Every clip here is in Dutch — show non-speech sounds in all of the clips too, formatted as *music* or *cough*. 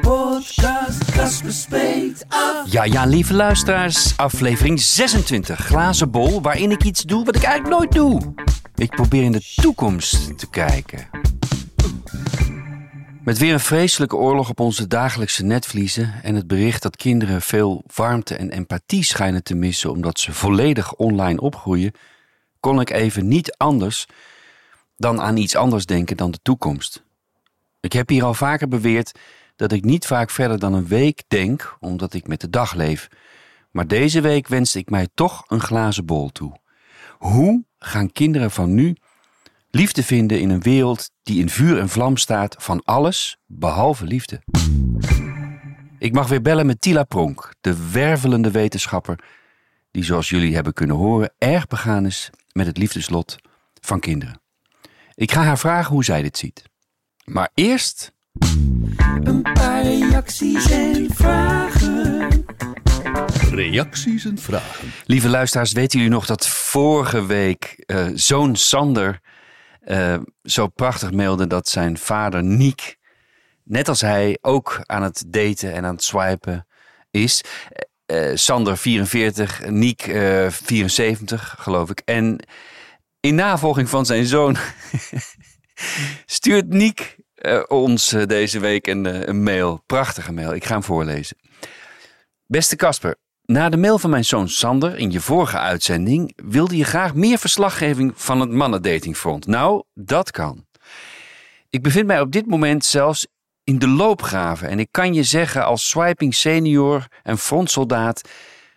Podcast af. Ja, ja, lieve luisteraars. Aflevering 26, Glazen Bol, waarin ik iets doe wat ik eigenlijk nooit doe. Ik probeer in de toekomst te kijken. Met weer een vreselijke oorlog op onze dagelijkse netvliezen en het bericht dat kinderen veel warmte en empathie schijnen te missen omdat ze volledig online opgroeien, kon ik even niet anders dan aan iets anders denken dan de toekomst. Ik heb hier al vaker beweerd dat ik niet vaak verder dan een week denk, omdat ik met de dag leef. Maar deze week wenste ik mij toch een glazen bol toe. Hoe gaan kinderen van nu liefde vinden in een wereld die in vuur en vlam staat van alles behalve liefde? Ik mag weer bellen met Tila Pronk, de wervelende wetenschapper die, zoals jullie hebben kunnen horen, erg begaan is met het liefdeslot van kinderen. Ik ga haar vragen hoe zij dit ziet. Maar eerst Een paar reacties en vragen. Reacties en vragen. Lieve luisteraars, weten jullie nog dat vorige week eh, zoon Sander eh, zo prachtig mailde dat zijn vader Niek, net als hij, ook aan het daten en aan het swipen is. Eh, Sander 44, Niek eh, 74, geloof ik. En in navolging van zijn zoon *laughs* stuurt Niek eh, ons eh, deze week een, eh, een mail. Prachtige mail. Ik ga hem voorlezen. Beste Casper, na de mail van mijn zoon Sander in je vorige uitzending wilde je graag meer verslaggeving van het mannendatingfront. Nou, dat kan. Ik bevind mij op dit moment zelfs in de loopgraven en ik kan je zeggen als swiping senior en frontsoldaat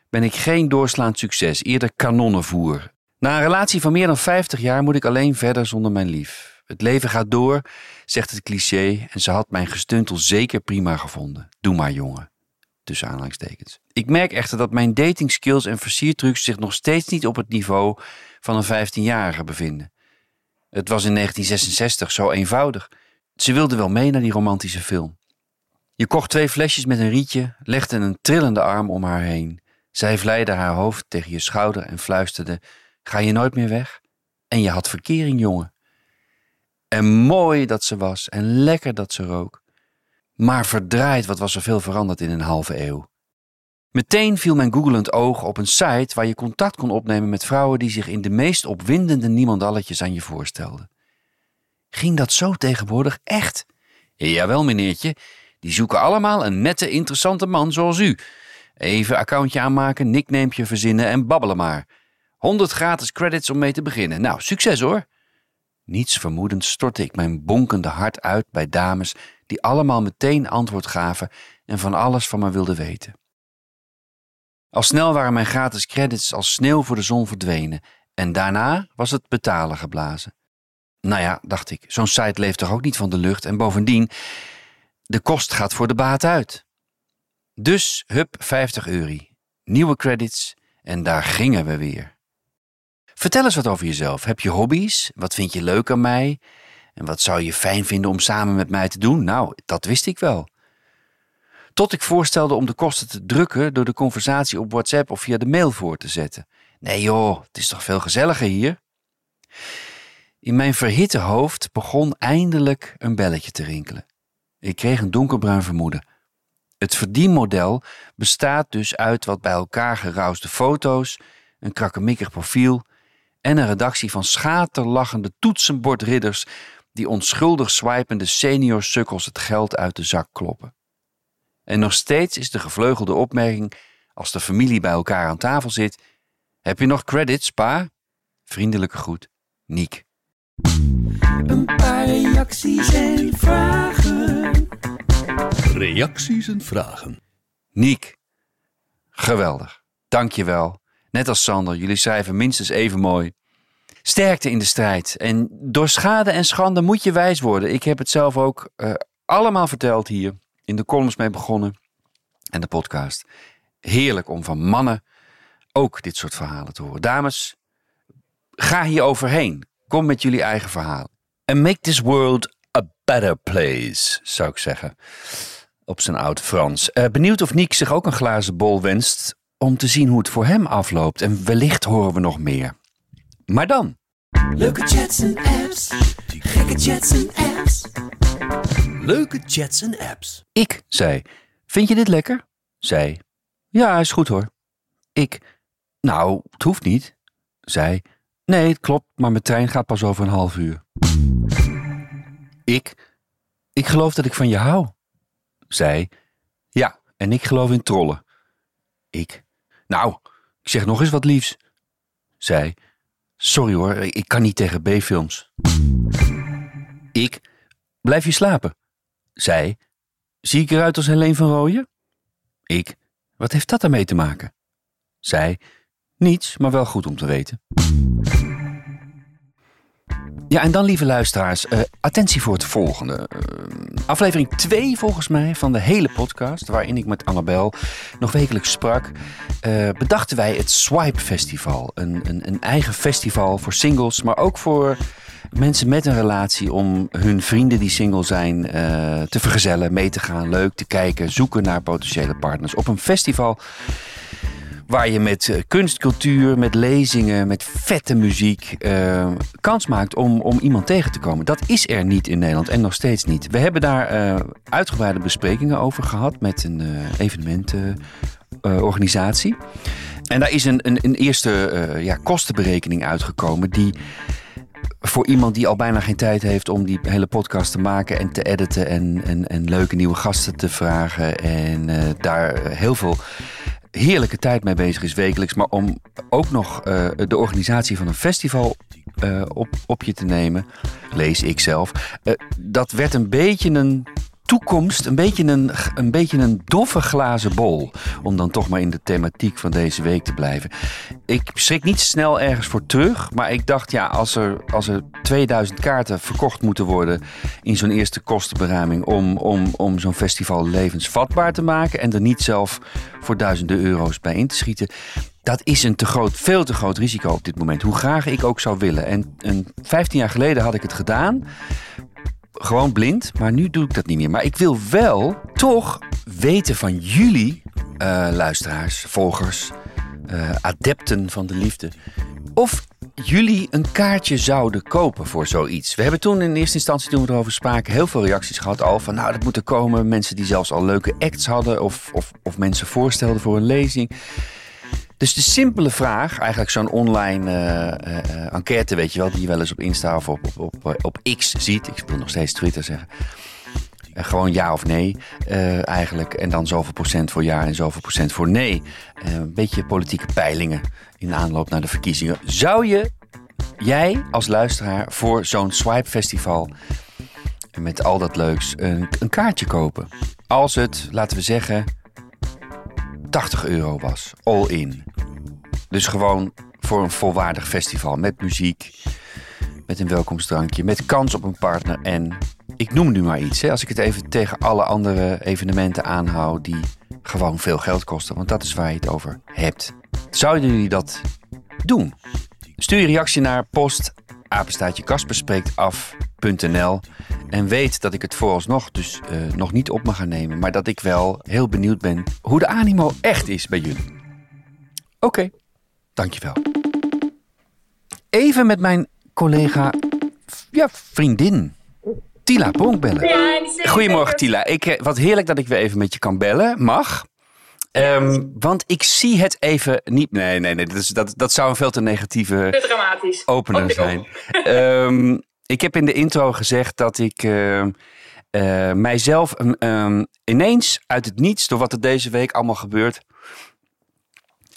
ben ik geen doorslaand succes, eerder kanonnenvoer. Na een relatie van meer dan 50 jaar moet ik alleen verder zonder mijn lief. Het leven gaat door, zegt het cliché, en ze had mijn gestuntel zeker prima gevonden. Doe maar, jongen tussen aanhalingstekens. Ik merk echter dat mijn datingskills en versiertrucs zich nog steeds niet op het niveau van een 15-jarige bevinden. Het was in 1966 zo eenvoudig. Ze wilde wel mee naar die romantische film. Je kocht twee flesjes met een rietje, legde een trillende arm om haar heen. Zij vleide haar hoofd tegen je schouder en fluisterde: Ga je nooit meer weg? En je had verkering, jongen. En mooi dat ze was en lekker dat ze rook. Maar verdraaid, wat was er veel veranderd in een halve eeuw. Meteen viel mijn googelend oog op een site waar je contact kon opnemen met vrouwen die zich in de meest opwindende niemandalletjes aan je voorstelden. Ging dat zo tegenwoordig echt? Jawel, meneertje, die zoeken allemaal een nette, interessante man zoals u. Even accountje aanmaken, nicknametje verzinnen en babbelen maar. 100 gratis credits om mee te beginnen. Nou, succes hoor. Niets vermoedend stortte ik mijn bonkende hart uit bij dames die allemaal meteen antwoord gaven en van alles van me wilden weten. Al snel waren mijn gratis credits als sneeuw voor de zon verdwenen en daarna was het betalen geblazen. Nou ja, dacht ik, zo'n site leeft toch ook niet van de lucht en bovendien, de kost gaat voor de baat uit. Dus hup 50 euro, nieuwe credits en daar gingen we weer. Vertel eens wat over jezelf. Heb je hobby's? Wat vind je leuk aan mij? En wat zou je fijn vinden om samen met mij te doen? Nou, dat wist ik wel. Tot ik voorstelde om de kosten te drukken door de conversatie op WhatsApp of via de mail voor te zetten. Nee joh, het is toch veel gezelliger hier? In mijn verhitte hoofd begon eindelijk een belletje te rinkelen. Ik kreeg een donkerbruin vermoeden. Het verdienmodel bestaat dus uit wat bij elkaar gerousde foto's, een krakkemikkig profiel en een redactie van schaterlachende toetsenbordridders die onschuldig swipende senior sukkels het geld uit de zak kloppen. En nog steeds is de gevleugelde opmerking als de familie bij elkaar aan tafel zit: Heb je nog credits, pa? Vriendelijke groet, Niek. Een paar reacties en vragen. Reacties en vragen. Niek, geweldig. Dank je wel. Net als Sander, jullie schrijven minstens even mooi. Sterkte in de strijd. En door schade en schande moet je wijs worden. Ik heb het zelf ook eh, allemaal verteld hier. In de columns mee begonnen. En de podcast. Heerlijk om van mannen ook dit soort verhalen te horen. Dames, ga hier overheen. Kom met jullie eigen verhalen. And make this world a better place, zou ik zeggen. Op zijn oud Frans. Eh, benieuwd of Niek zich ook een glazen bol wenst om te zien hoe het voor hem afloopt. En wellicht horen we nog meer. Maar dan. Leuke chats en apps. Gekke chats en apps. Leuke chats en apps. Ik zei: Vind je dit lekker? Zij: Ja, is goed hoor. Ik: Nou, het hoeft niet. Zij: Nee, het klopt, maar mijn trein gaat pas over een half uur. Ik: Ik geloof dat ik van je hou. Zij: Ja, en ik geloof in trollen. Ik: Nou, ik zeg nog eens wat liefs. Zij: Sorry hoor, ik kan niet tegen B-films. Ik: Blijf je slapen? Zij: Zie ik eruit als Helene van Rooyen? Ik: Wat heeft dat ermee te maken? Zij: Niets, maar wel goed om te weten. Ja, en dan lieve luisteraars, eh, attentie voor het volgende. Eh, aflevering 2 volgens mij van de hele podcast, waarin ik met Annabel nog wekelijks sprak, eh, bedachten wij het Swipe Festival. Een, een, een eigen festival voor singles, maar ook voor mensen met een relatie om hun vrienden die single zijn te vergezellen, mee te gaan, leuk te kijken, zoeken naar potentiële partners. Op een festival waar je met eh, kunst, cultuur, met lezingen, met vette muziek eh, kans maakt om, om iemand tegen te komen. Dat is er niet in Nederland en nog steeds niet. We hebben daar eh, uitgebreide besprekingen over gehad met een eh, evenementenorganisatie. en daar is een, een, een eerste ja, kostenberekening uitgekomen die voor iemand die al bijna geen tijd heeft om die hele podcast te maken en te editen en, en, en leuke nieuwe gasten te vragen en daar heel veel heerlijke tijd mee bezig is wekelijks, maar om ook nog eh, de organisatie van een festival eh, op, op je te nemen, lees ik zelf, eh, dat werd een beetje een toekomst, een beetje een, een beetje een doffe glazen bol. Om dan toch maar in de thematiek van deze week te blijven. Ik schrik niet snel ergens voor terug. Maar ik dacht, ja, als er, als er 2000 kaarten verkocht moeten worden. in zo'n eerste kostenberuiming. om, om, om zo'n festival levensvatbaar te maken. en er niet zelf voor duizenden euro's bij in te schieten. Dat is een te groot, veel te groot risico op dit moment. Hoe graag ik ook zou willen. En, en 15 jaar geleden had ik het gedaan gewoon blind, maar nu doe ik dat niet meer. Maar ik wil wel toch weten van jullie, eh, luisteraars, volgers, eh, adepten van de liefde, of jullie een kaartje zouden kopen voor zoiets. We hebben toen in eerste instantie, toen we erover spraken, heel veel reacties gehad al van, nou, dat moet er komen. Mensen die zelfs al leuke acts hadden of, of, of mensen voorstelden voor een lezing. Dus de simpele vraag, eigenlijk zo'n online eh, eh, enquête, weet je wel, die je wel eens op Insta of op, op, op, op X ziet. Ik wil nog steeds Twitter zeggen. Eh, gewoon ja of nee, eh, eigenlijk. En dan zoveel procent voor ja en zoveel procent voor nee. Eh, een beetje politieke peilingen in aanloop naar de verkiezingen. Zou je, jij als luisteraar, voor zo'n Swipe Festival met al dat leuks een, een kaartje kopen? Als het, laten we zeggen, 80 euro was. All in. Dus gewoon voor een volwaardig festival met muziek, met een welkomstdrankje, met kans op een partner en ik noem nu maar iets. Hè, als ik het even tegen alle andere evenementen aanhoud die gewoon veel geld kosten, want dat is waar je het over hebt. Zouden jullie dat doen? Stuur je reactie naar post apenstaatje kasperspreektaf.nl en weet dat ik het vooralsnog dus eh, nog niet op mag gaan nemen, maar dat ik wel heel benieuwd ben hoe de animo echt is bij jullie. Oké, dankjewel. Even met mijn collega, ja, vriendin, Tila Pronk bellen. Goedemorgen Tila. Ik, eh, wat heerlijk dat ik weer even met je kan bellen. Mag. Ehm, want ik zie het even niet. Nee, nee, nee. Dat, is, dat, dat zou een veel te negatieve Te dramatisch. opener Oh, zijn. Ehm, ik heb in de intro gezegd dat ik ehm, eh, mijzelf ehm, ineens uit het niets, door wat er deze week allemaal gebeurt.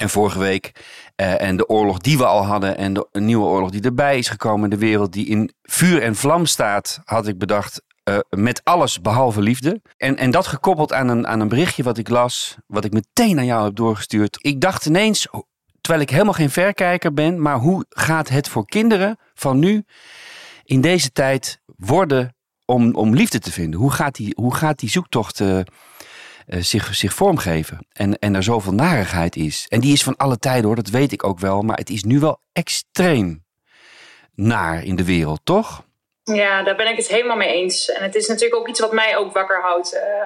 En vorige week. eh, en de oorlog die we al hadden. En de een nieuwe oorlog die erbij is gekomen. De wereld die in vuur en vlam staat. Had ik bedacht. eh, met alles behalve liefde. En, en dat gekoppeld aan een, aan een berichtje wat ik las. Wat ik meteen aan jou heb doorgestuurd. Ik dacht ineens. Terwijl ik helemaal geen verkijker ben. Maar hoe gaat het voor kinderen van nu. In deze tijd worden om, om liefde te vinden? Hoe gaat die, hoe gaat die zoektocht eh, eh, zich, zich vormgeven? En, en er zoveel narigheid is. En die is van alle tijden hoor, dat weet ik ook wel. Maar het is nu wel extreem naar in de wereld, toch? Ja, daar ben ik het helemaal mee eens. En het is natuurlijk ook iets wat mij ook wakker houdt eh,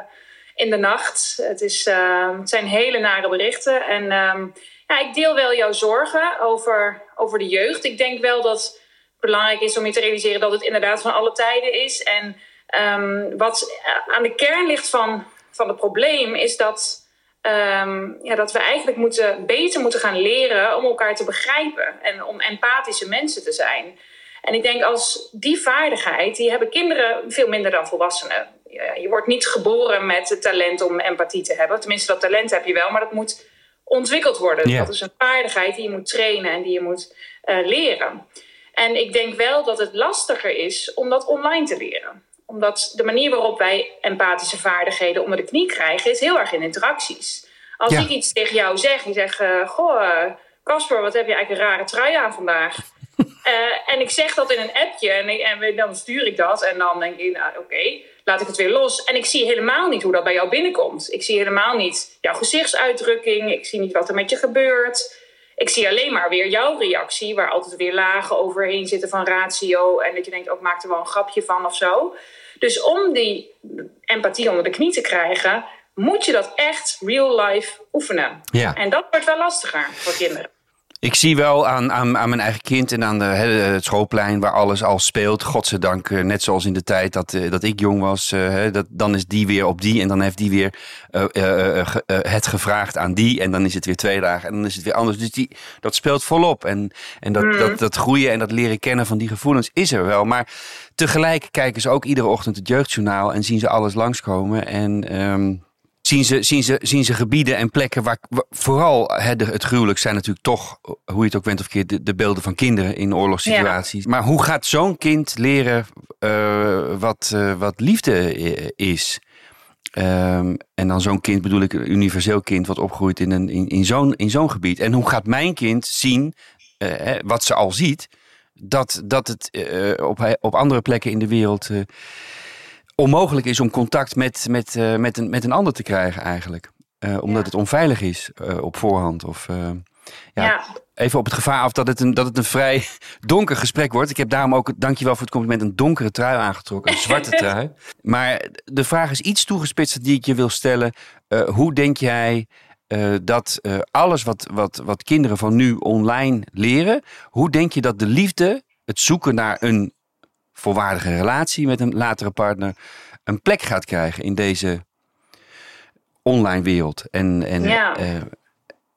in de nacht. Het, is, uh, het zijn hele nare berichten. En uh, ja, ik deel wel jouw zorgen over, over de jeugd. Ik denk wel dat het belangrijk is om je te realiseren dat het inderdaad van alle tijden is. En um, wat aan de kern ligt van, van het probleem is dat. Um, ja, dat we eigenlijk moeten, beter moeten gaan leren om elkaar te begrijpen en om empathische mensen te zijn. En ik denk als die vaardigheid, die hebben kinderen veel minder dan volwassenen. Je wordt niet geboren met het talent om empathie te hebben. Tenminste, dat talent heb je wel, maar dat moet ontwikkeld worden. Yeah. Dat is een vaardigheid die je moet trainen en die je moet uh, leren. En ik denk wel dat het lastiger is om dat online te leren. Omdat de manier waarop wij empathische vaardigheden onder de knie krijgen, is heel erg in interacties. Als ja. ik iets tegen jou zeg, zegt: uh, Goh, Casper, wat heb je eigenlijk een rare trui aan vandaag? Uh, *laughs* en ik zeg dat in een appje en, ik, en, dan stuur ik dat. En dan denk ik, nou, oké, okay, laat ik het weer los. En ik zie helemaal niet hoe dat bij jou binnenkomt. Ik zie helemaal niet jouw gezichtsuitdrukking. Ik zie niet wat er met je gebeurt. Ik zie alleen maar weer jouw reactie, waar altijd weer lagen overheen zitten van ratio. En dat je denkt, ook oh, maak er wel een grapje van of zo. Dus om die empathie onder de knie te krijgen, moet je dat echt real life oefenen. Ja. En dat wordt wel lastiger voor kinderen. Ik zie wel aan, aan, aan mijn eigen kind en aan de, het schoolplein waar alles al speelt. Godzijdank, net zoals in de tijd dat, dat ik jong was. Dat, dan is die weer op die en dan heeft die weer uh, uh, uh, het gevraagd aan die. En dan is het weer twee dagen en dan is het weer anders. Dus die, dat speelt volop. En, en dat, mm. dat, dat groeien en dat leren kennen van die gevoelens is er wel. Maar tegelijk kijken ze ook iedere ochtend het jeugdjournaal en zien ze alles langskomen. En... Um, zien ze, zien, ze, zien ze gebieden en plekken waar, vooral hè, de, het gruwelijk zijn natuurlijk toch, hoe je het ook bent of keer, de, de beelden van kinderen in oorlogssituaties. Ja. Maar hoe gaat zo'n kind leren uh, wat, uh, wat liefde is? Um, en dan zo'n kind bedoel ik een universeel kind wat opgroeit in, een, in, in zo'n in zo'n gebied. En hoe gaat mijn kind zien, uh, wat ze al ziet, dat, dat het op, op andere plekken in de wereld onmogelijk is om contact met, met, uh, met, een, met een ander te krijgen eigenlijk. Uh, omdat ja. het onveilig is uh, op voorhand. Of, ja, ja, Even op het gevaar af dat het, een, dat het een vrij *laughs* donker gesprek wordt. Ik heb daarom ook, dankjewel voor het compliment, een donkere trui aangetrokken. Een zwarte *laughs* trui. Maar de vraag is iets toegespitst die ik je wil stellen. hoe denk jij dat alles wat, wat, wat kinderen van nu online leren... hoe denk je dat de liefde, het zoeken naar een volwaardige relatie met een latere partner een plek gaat krijgen in deze online wereld. En, en, ja. uh,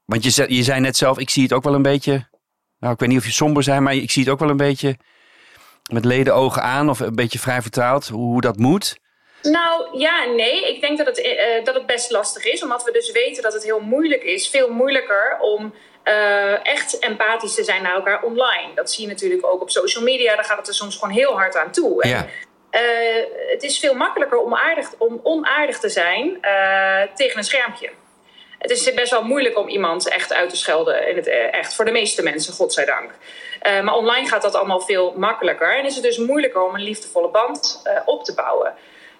want je, je zei net zelf, ik zie het ook wel een beetje. Nou, ik weet niet of je somber zijn, maar ik zie het ook wel een beetje met leden ogen aan of een beetje vrij vertaald hoe, hoe dat moet. Nou ja, nee. Ik denk dat het, uh, dat het best lastig is, omdat we dus weten dat het heel moeilijk is. Veel moeilijker om uh, echt empathisch te zijn naar elkaar online. Dat zie je natuurlijk ook op social media. Daar gaat het er soms gewoon heel hard aan toe. Ja. En, uh, het is veel makkelijker om, aardig, om onaardig te zijn uh, tegen een schermpje. Het is best wel moeilijk om iemand echt uit te schelden. In het echt, voor de meeste mensen, godzijdank. Uh, maar online gaat dat allemaal veel makkelijker. En is het dus moeilijker om een liefdevolle band op te bouwen.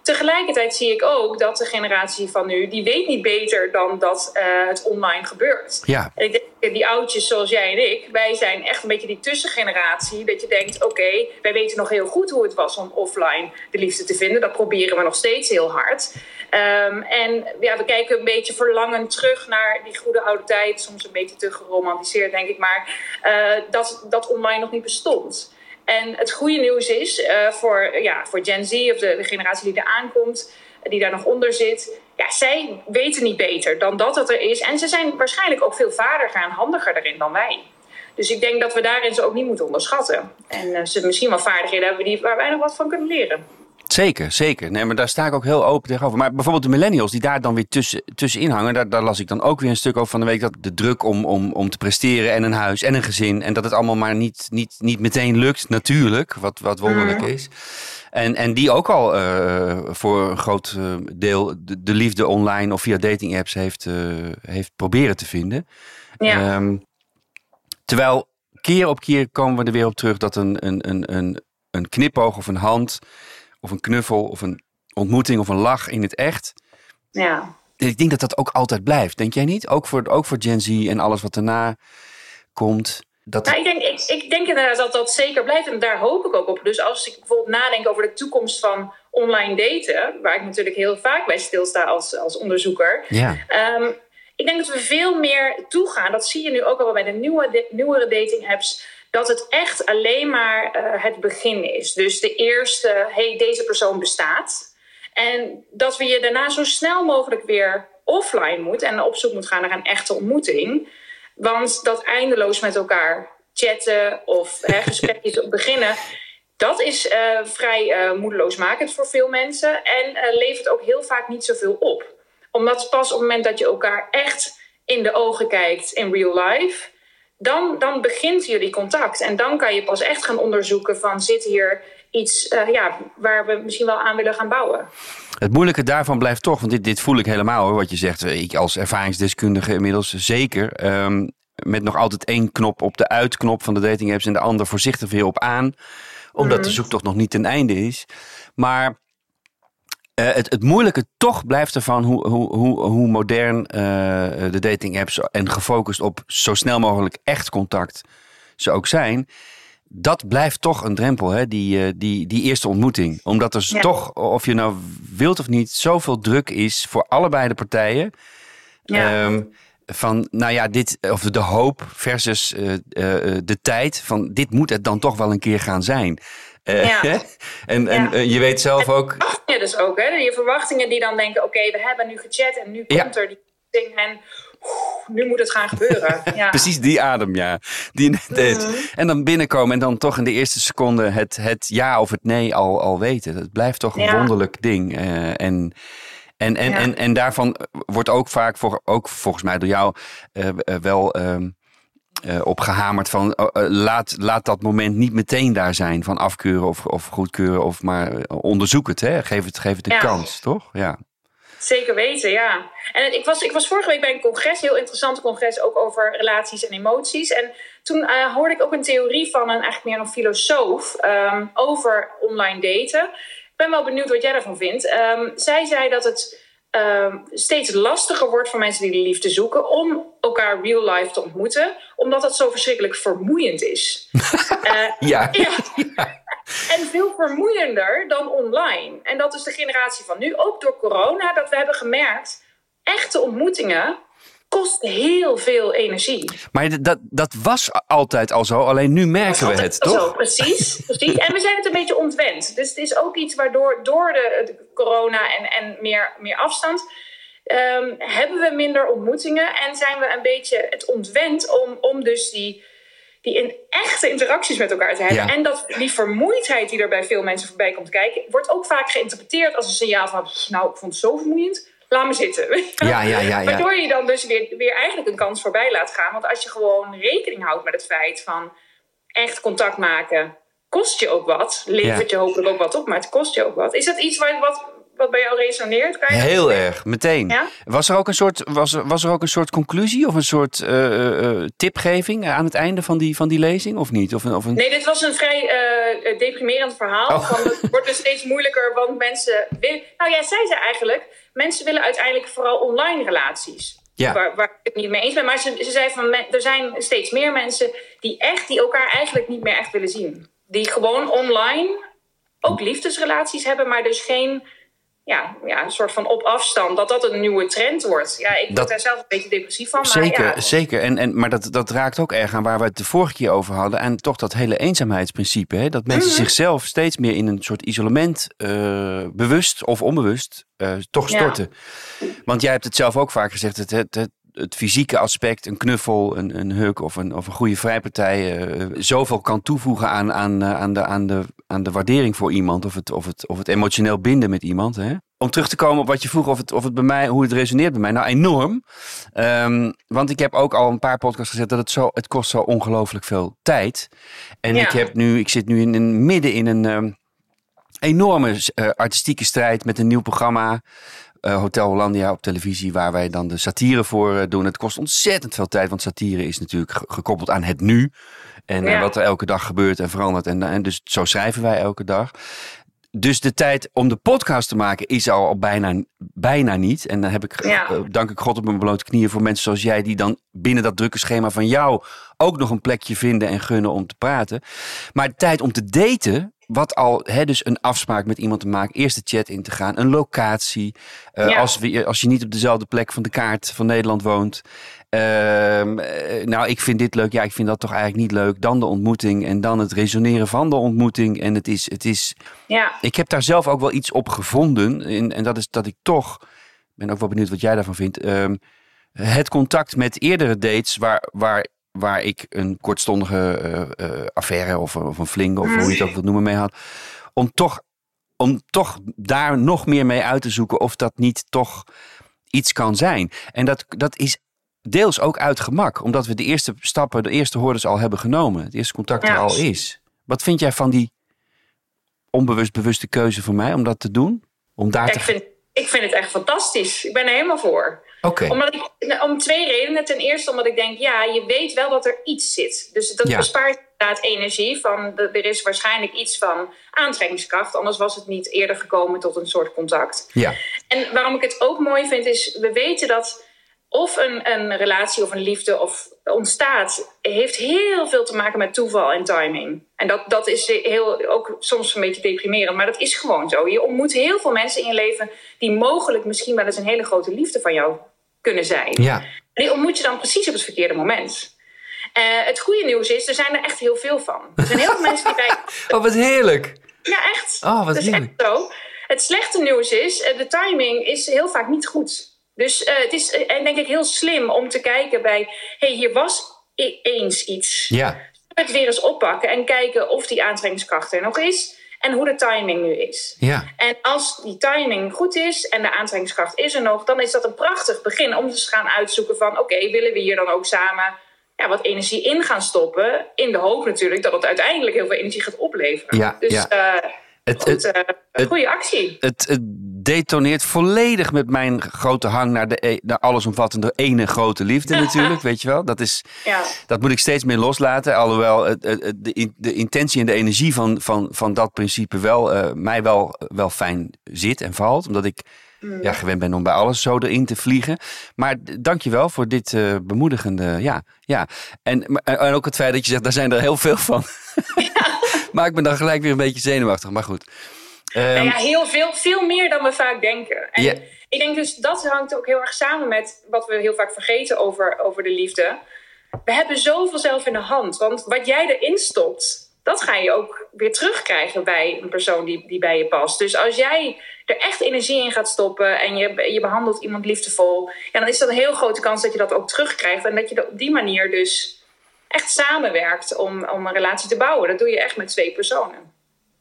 Tegelijkertijd zie ik ook dat de generatie van nu, die weet niet beter dan dat uh, het online gebeurt. Ja. En ik denk, die oudjes zoals jij en ik, wij zijn echt een beetje die tussengeneratie. Dat je denkt, oké, okay, wij weten nog heel goed hoe het was om offline de liefde te vinden. Dat proberen we nog steeds heel hard. Um, en ja, we kijken een beetje verlangend terug naar die goede oude tijd. Soms een beetje te geromantiseerd, denk ik. Maar uh, dat, dat online nog niet bestond. En het goede nieuws is uh, voor, ja, voor Gen Z of de, generatie die er aankomt, die daar nog onder zit. Ja, zij weten niet beter dan dat het er is. En ze zijn waarschijnlijk ook veel vaardiger en handiger daarin dan wij. Dus ik denk dat we daarin ze ook niet moeten onderschatten. En uh, ze misschien wel vaardigheden hebben die, waar wij nog wat van kunnen leren. Zeker, zeker. Nee, maar daar sta ik ook heel open tegenover. Maar bijvoorbeeld de millennials die daar dan weer tussen, tussenin hangen. Daar, daar las ik dan ook weer een stuk over van de week. Dat de druk om, om, om te presteren en een huis en een gezin. En dat het allemaal maar niet, niet, niet meteen lukt, natuurlijk. Wat, wat wonderlijk mm. is. En, en die ook al uh, voor een groot uh, deel de, de, liefde online of via dating apps heeft, uh, heeft proberen te vinden. Ja. Um, terwijl keer op keer komen we er weer op terug dat een, een, een, een, een knipoog of een hand of een knuffel of een ontmoeting of een lach in het echt. Ja. Ik denk dat dat ook altijd blijft. Denk jij niet? Ook voor, ook voor Gen Z en alles wat daarna komt. Dat... Nou, ik, denk, ik, ik denk inderdaad dat dat zeker blijft en daar hoop ik ook op. Dus als ik bijvoorbeeld nadenk over de toekomst van online daten, waar ik natuurlijk heel vaak bij stilsta als, als onderzoeker. Ja. Ehm, ik denk dat we veel meer toegaan. Dat zie je nu ook al bij de nieuwe, de, nieuwere dating apps. Dat het echt alleen maar uh, het begin is. Dus de eerste, hey, deze persoon bestaat. En dat we je daarna zo snel mogelijk weer offline moet en op zoek moet gaan naar een echte ontmoeting. Want dat eindeloos met elkaar chatten of hè, *laughs* gesprekjes beginnen, dat is uh, vrij uh, moedeloosmakend voor veel mensen en levert ook heel vaak niet zoveel op. Omdat pas op het moment dat je elkaar echt in de ogen kijkt in real life, dan, dan begint jullie contact. En dan kan je pas echt gaan onderzoeken van zit hier iets ja, waar we misschien wel aan willen gaan bouwen. Het moeilijke daarvan blijft toch, want dit, dit voel ik helemaal hoor, wat je zegt. Ik als ervaringsdeskundige inmiddels zeker. Um, met nog altijd één knop op de uitknop van de dating apps en de ander voorzichtig weer op aan. Omdat mm. de zoektocht nog niet ten einde is. Maar uh, het, het moeilijke toch blijft ervan hoe, hoe, hoe, hoe modern uh, de dating apps en gefocust op zo snel mogelijk echt contact ze ook zijn dat blijft toch een drempel, hè? Die, die, die eerste ontmoeting. Omdat er ja. toch, of je nou wilt of niet, zoveel druk is voor allebei de partijen. Ja. Um, van, nou ja, dit, of de hoop versus de tijd. Van dit moet het dan toch wel een keer gaan zijn. Uh, ja. en en ja. je weet zelf ook. Ja, dus ook, hè? Je verwachtingen die dan denken: oké, okay, we hebben nu gechat en nu komt er die ding. En nu moet het gaan gebeuren. *laughs* Ja. Precies die adem, ja. Die net deed. Mm -hmm. En dan binnenkomen en dan toch in de eerste seconde het, het ja of het nee al, al weten. Dat blijft toch een wonderlijk ding. Uh, en, en, en, en, en daarvan wordt ook vaak, voor, ook volgens mij door jou, uh, wel uh, op gehamerd van uh, laat, laat dat moment niet meteen daar zijn van afkeuren of, of goedkeuren. Of maar onderzoek het, hè? Geef het, geef het een kans, toch? Ja. Zeker weten, ja. En ik was, ik was vorige week bij een congres, een heel interessant congres, ook over relaties en emoties. En toen uh, hoorde ik ook een theorie van een eigenlijk meer een filosoof um, over online daten. Ik ben wel benieuwd wat jij daarvan vindt. Um, zij zei dat het um, steeds lastiger wordt voor mensen die de liefde zoeken om elkaar real life te ontmoeten, omdat dat zo verschrikkelijk vermoeiend is. uh, *laughs* ja. *laughs* ja. En veel vermoeiender dan online. En dat is de generatie van nu, ook door corona, dat we hebben gemerkt, echte ontmoetingen kost heel veel energie. Maar dat, dat was altijd al zo, alleen nu merken we het, toch? Zo, precies, *laughs* precies. En we zijn het een beetje ontwend. Dus het is ook iets waardoor door de, de corona en, en meer, meer afstand... Um, hebben we minder ontmoetingen en zijn we een beetje het ontwend om, om dus die die in echte interacties met elkaar te hebben. Ja. En dat die vermoeidheid die er bij veel mensen voorbij komt kijken, wordt ook vaak geïnterpreteerd als een signaal van, nou, ik vond het zo vermoeiend. Laat me zitten. *laughs* Ja, ja, ja, Waardoor je dan dus weer, weer eigenlijk een kans voorbij laat gaan. Want als je gewoon rekening houdt met het feit van echt contact maken, kost je ook wat. Levert je hopelijk ook wat op, maar het kost je ook wat. Is dat iets wat, wat wat bij jou resoneert? Kan je Heel erg, meteen. Ja? Was, er ook een soort, was, was er ook een soort conclusie of een soort uh, uh, tipgeving aan het einde van die, van die lezing, of niet? Of een, of een... Nee, dit was een vrij uh, deprimerend verhaal. Oh. Van, het wordt dus steeds moeilijker, want mensen willen... Nou ja, zei ze eigenlijk, mensen willen uiteindelijk vooral online relaties. Ja. Waar, waar ik het niet mee eens ben. Maar ze, ze zei van, er zijn steeds meer mensen die echt, die elkaar eigenlijk niet meer echt willen zien. Die gewoon online ook liefdesrelaties hebben, maar dus geen ja, ja, een soort van op afstand, dat dat een nieuwe trend wordt. Ja, ik word daar zelf een beetje depressief van. Zeker, maar ja. zeker. En, en, maar dat, dat raakt ook erg aan waar we het de vorige keer over hadden. En toch dat hele eenzaamheidsprincipe. Hè? Dat mensen mm-hmm. zichzelf steeds meer in een soort isolement, uh, bewust of onbewust, uh, toch storten. Ja. Want jij hebt het zelf ook vaak gezegd, het, het, het, het fysieke aspect, een knuffel, een, een huk of een, of een goede vrijpartij, uh, zoveel kan toevoegen aan, aan, aan, de, aan, de, aan de waardering voor iemand of het, of het, of het emotioneel binden met iemand. Hè? Om terug te komen op wat je vroeg, of het, of het bij mij, hoe het resoneert bij mij. Nou, enorm. Um, want ik heb ook al een paar podcasts gezet dat het zo, het kost zo ongelooflijk veel tijd. En ja. ik heb nu, ik zit nu in, in midden in een um, enorme uh, artistieke strijd met een nieuw programma. Uh, Hotel Hollandia op televisie, waar wij dan de satire voor uh, doen. Het kost ontzettend veel tijd, want satire is natuurlijk gekoppeld aan het nu. En ja. uh, wat er elke dag gebeurt en verandert. En, en dus zo schrijven wij elke dag. dus de tijd om de podcast te maken is al, al bijna, bijna niet. En dan heb ik, Ja. eh, dank ik God op mijn blote knieën voor mensen zoals jij, die dan binnen dat drukke schema van jou ook nog een plekje vinden en gunnen om te praten. Maar de tijd om te daten, wat al, hè, dus een afspraak met iemand te maken, eerst de chat in te gaan, een locatie. eh, Ja. als, we, als je niet op dezelfde plek van de kaart van Nederland woont. Ehm, eh, nou, ik vind dit leuk. Ja, ik vind dat toch eigenlijk niet leuk. Dan de ontmoeting en dan het resoneren van de ontmoeting. En het is, het is Ja, ik heb daar zelf ook wel iets op gevonden. En, en dat is dat ik toch, ik ben ook wel benieuwd wat jij daarvan vindt. ehm, het contact met eerdere dates waar, waar, waar ik een kortstondige eh, eh, affaire of, of een fling of hoe je het ook wilt noemen mee had. Om toch, om toch daar nog meer mee uit te zoeken of dat niet toch iets kan zijn. En dat, dat is deels ook uit gemak. Omdat we de eerste stappen, de eerste hordes al hebben genomen. Het eerste contact er al is. Wat vind jij van die onbewust bewuste keuze van mij om dat te doen? Om daar Ja, te... ik, vind, ik vind het echt fantastisch. Ik ben er helemaal voor. Oké. Omdat ik, nou, om twee redenen. Ten eerste omdat ik denk, ja, je weet wel dat er iets zit. Dus dat Ja. bespaart inderdaad energie. Van, er is waarschijnlijk iets van aantrekkingskracht. Anders was het niet eerder gekomen tot een soort contact. Ja. En waarom ik het ook mooi vind, is we weten dat of een, een relatie of een liefde of ontstaat, heeft heel veel te maken met toeval en timing. En dat, dat is heel, ook soms een beetje deprimerend, maar dat is gewoon zo. Je ontmoet heel veel mensen in je leven die mogelijk misschien wel eens een hele grote liefde van jou kunnen zijn. Ja. Die ontmoet je dan precies op het verkeerde moment. Eh, het goede nieuws is, er zijn er echt heel veel van. Er zijn heel veel mensen die bij *laughs* Oh, wat heerlijk. ja, echt. Oh, wat dat is echt zo. Het slechte nieuws is, eh, de timing is heel vaak niet goed. Dus eh, het is eh, denk ik heel slim om te kijken bij... hey, hier was eens iets. Ja. Het weer eens oppakken en kijken of die aantrekkingskracht er nog is... en hoe de timing nu is. Ja. En als die timing goed is en de aantrekkingskracht is er nog... dan is dat een prachtig begin om te gaan uitzoeken van... oké, willen we hier dan ook samen ja, wat energie in gaan stoppen... in de hoop natuurlijk dat het uiteindelijk heel veel energie gaat opleveren. Ja, dus ja. eh, Het, goed, het, het- goede actie. het, het detoneert volledig met mijn grote hang naar de, e- naar allesomvattende ene grote liefde natuurlijk, weet je wel. Dat, is, Ja. dat moet ik steeds meer loslaten. Alhoewel het, het, het- de, in- de intentie en de energie van, van, van dat principe wel, eh, mij wel, wel fijn zit en valt. Omdat ik ja, gewend ben om bij alles zo erin te vliegen. Maar d- dankjewel voor dit eh, bemoedigende, ja. ja. En, en ook het feit dat je zegt, daar zijn er heel veel van. *laughs* Maakt me dan gelijk weer een beetje zenuwachtig, maar goed. Ehm, Nou ja, heel veel, veel meer dan we vaak denken. En ik denk dus dat hangt ook heel erg samen met wat we heel vaak vergeten over, over de liefde. We hebben zoveel zelf in de hand. Want wat jij erin stopt, dat ga je ook weer terugkrijgen bij een persoon die, die bij je past. Dus als jij er echt energie in gaat stoppen en je, je behandelt iemand liefdevol, ja, dan is dat een heel grote kans dat je dat ook terugkrijgt. En dat je op die manier dus echt samenwerkt om, om een relatie te bouwen. Dat doe je echt met twee personen.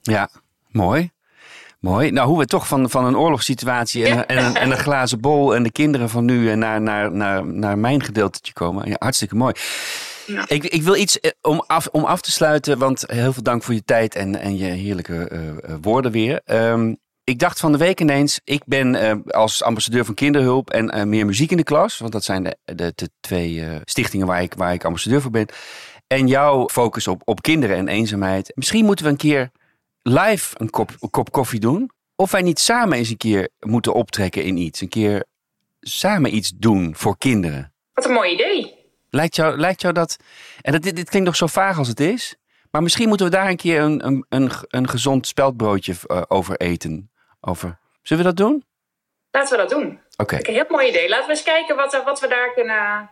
Ja, mooi. Mooi. Nou, hoe we toch van, van een oorlogssituatie en, een- en, een, en een glazen bol en de kinderen van nu en naar, naar, naar, naar mijn gedeeltetje komen. Ja, hartstikke mooi. Ja. Ik, ik wil iets eh, om af, om af te sluiten, want heel veel dank voor je tijd en, en je heerlijke eh, eh, woorden weer. Ehm, ik dacht van de week ineens, ik ben als ambassadeur van kinderhulp en meer muziek in de klas, want dat zijn de, de, de twee stichtingen waar ik, waar ik ambassadeur voor ben. En jouw focus op, op kinderen en eenzaamheid. Misschien moeten we een keer live een kop, een kop koffie doen. Of wij niet samen eens een keer moeten optrekken in iets. Een keer samen iets doen voor kinderen. Wat een mooi idee. Lijkt jou, lijkt jou dat... En dat, dit, dit klinkt nog zo vaag als het is. Maar misschien moeten we daar een keer een, een, een, een gezond speldbroodje eh, over eten. Over. Zullen we dat doen? Laten we dat doen. Oké. Een heel mooi idee. Laten we eens kijken wat, wat we daar kunnen,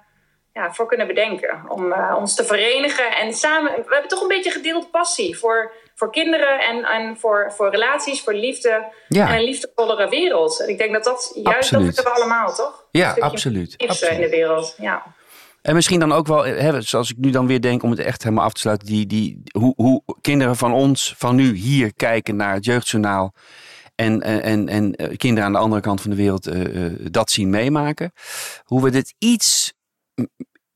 ja, voor kunnen bedenken. Om eh, ons te verenigen en samen. We hebben toch een beetje gedeelde passie voor, voor kinderen en, en voor, voor relaties, voor liefde. Ja. En een liefdevollere wereld. En ik denk dat dat juist Absoluut. dat willen we allemaal, toch? Ja, absoluut. liefde absoluut. in de wereld. Ja. En misschien dan ook wel, hè, zoals ik nu dan weer denk, om het echt helemaal af te sluiten, die, die, hoe, hoe kinderen van ons, van nu hier kijken naar het jeugdjournaal. En, en, en, eh, kinderen aan de andere kant van de wereld eh, eh, dat zien meemaken. Hoe we dit iets,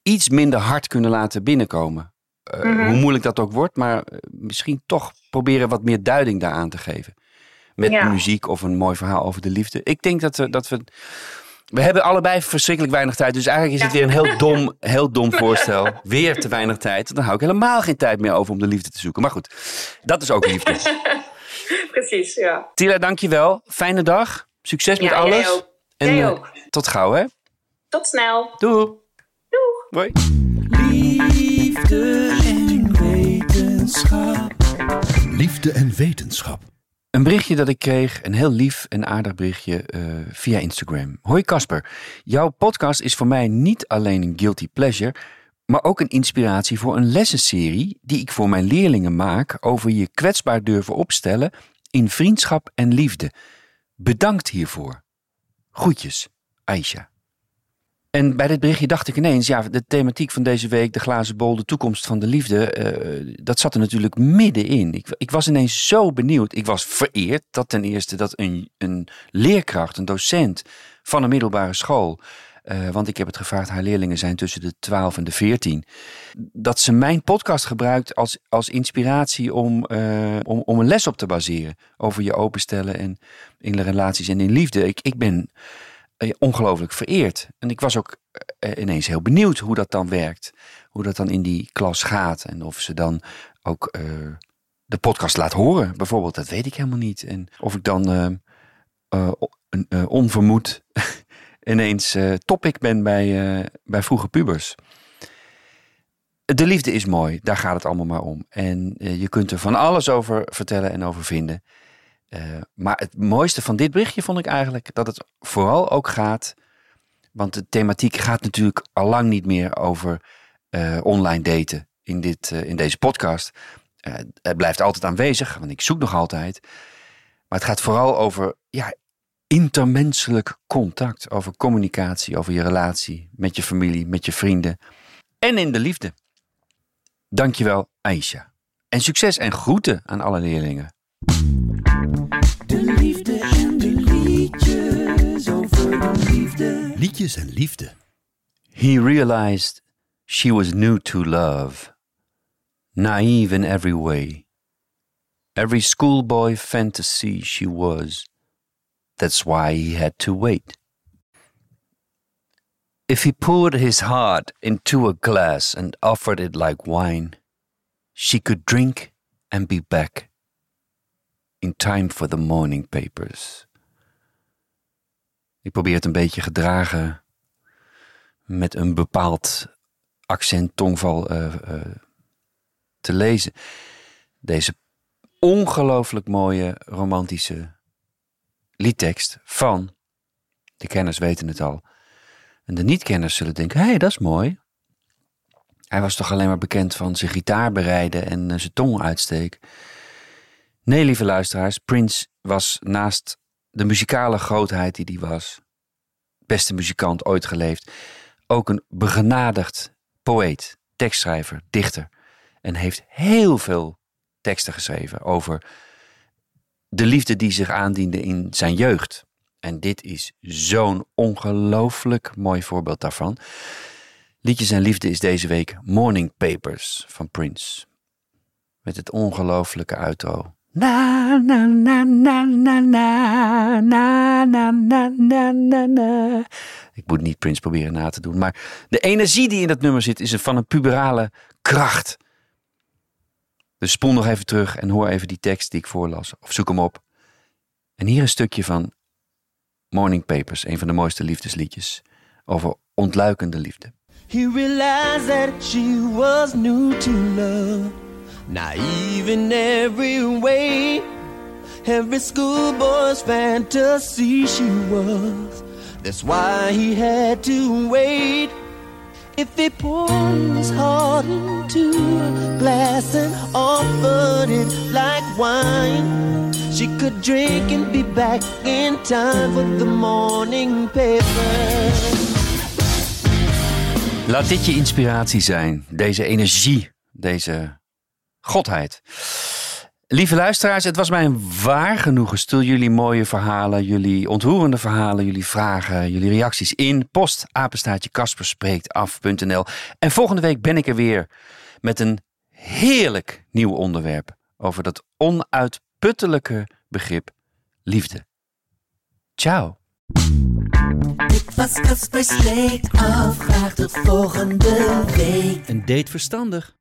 iets minder hard kunnen laten binnenkomen. Eh, Mhm. Hoe moeilijk dat ook wordt, maar eh, misschien toch proberen wat meer duiding daaraan te geven. Met Ja. muziek of een mooi verhaal over de liefde. Ik denk dat we, dat we we hebben allebei verschrikkelijk weinig tijd. Dus eigenlijk is het weer een heel *laughs* dom, heel dom voorstel. Weer te weinig tijd. Dan hou ik helemaal geen tijd meer over om de liefde te zoeken. Maar goed, dat is ook liefde. *laughs* Precies, ja. Tila, dankjewel. Fijne dag. Succes met alles. jij ook. En Jij eh, ook. tot gauw, hè? Tot snel. Doei. Hoi. Liefde en wetenschap. Liefde en wetenschap. Een berichtje dat ik kreeg, een heel lief en aardig berichtje eh, via Instagram. Hoi Casper, jouw podcast is voor mij niet alleen een guilty pleasure, maar ook een inspiratie voor een lessenserie die ik voor mijn leerlingen maak over je kwetsbaar durven opstellen in vriendschap en liefde. Bedankt hiervoor. Groetjes, Aisha. En bij dit berichtje dacht ik ineens, ja, de thematiek van deze week, de glazen bol, de toekomst van de liefde, eh, dat zat er natuurlijk middenin. Ik, ik was ineens zo benieuwd. Ik was vereerd dat ten eerste dat een, een leerkracht, een docent van een middelbare school, eh, want ik heb het gevraagd, haar leerlingen zijn tussen de 12 en de 14, dat ze mijn podcast gebruikt als, als inspiratie om, eh, om, om een les op te baseren over je openstellen en in relaties en in liefde. Ik, ik ben ongelooflijk vereerd. En ik was ook eh, ineens heel benieuwd hoe dat dan werkt. Hoe dat dan in die klas gaat. En of ze dan ook eh, de podcast laat horen, bijvoorbeeld. Dat weet ik helemaal niet. En of ik dan eh, eh, eh, onvermoed *laughs* ineens eh, topic ben bij, eh, bij vroege pubers. De liefde is mooi, daar gaat het allemaal maar om. En eh, je kunt er van alles over vertellen en over vinden. Eh, maar het mooiste van dit berichtje vond ik eigenlijk dat het vooral ook gaat. Want de thematiek gaat natuurlijk al lang niet meer over eh, online daten in, dit, eh, in deze podcast. Het blijft altijd aanwezig, want ik zoek nog altijd. Maar het gaat vooral over ja, intermenselijk contact. Over communicatie, over je relatie met je familie, met je vrienden. En in de liefde. Dankjewel, Aisha. En succes en groeten aan alle leerlingen. Liefde. Liedjes en liefde. He realized she was new to love, naive in every way. Every schoolboy fantasy she was. That's why he had to wait. If he poured his heart into a glass and offered it like wine, she could drink and be back in time for the morning papers. Probeer het een beetje gedragen met een bepaald accent, tongval eh, eh, te lezen. Deze ongelooflijk mooie romantische liedtekst van, de kenners weten het al, en de niet-kenners zullen denken, hé, hey, dat is mooi. Hij was toch alleen maar bekend van zijn gitaar bereiden en eh, zijn tong uitsteken. Nee, lieve luisteraars, Prince was naast de muzikale grootheid die hij was, beste muzikant ooit geleefd, ook een begenadigd poëet, tekstschrijver, dichter. En heeft heel veel teksten geschreven over de liefde die zich aandiende in zijn jeugd. En dit is zo'n ongelooflijk mooi voorbeeld daarvan. Liedjes en Liefde is deze week Morning Papers van Prince. Met het ongelooflijke uitro. Na na na na na na na na na na na na. Ik moet niet Prince proberen na te doen, maar de energie die in dat nummer zit is van een puberale kracht. Dus spoel nog even terug en hoor even die tekst die ik voorlas. Of zoek hem op. En hier een stukje van Morning Papers, een van de mooiste liefdesliedjes over ontluikende liefde. He realized that she was new to love, naive in every way. Every schoolboy's fantasy she was. That's why he had to wait. If he poured his heart into a glass and offered it like wine, she could drink and be back in time for the morning paper. Laat dit je inspiratie zijn, deze energie, deze godheid. Lieve luisteraars, het was mij een waar genoegen. Stuur jullie mooie verhalen, jullie ontroerende verhalen, jullie vragen, jullie reacties in post apenstaartje kasperspreektaf.nl. En volgende week ben ik er weer met een heerlijk nieuw onderwerp over dat onuitputtelijke begrip liefde. Ciao. Dit was Kasper af. Graag tot volgende week. Een date verstandig.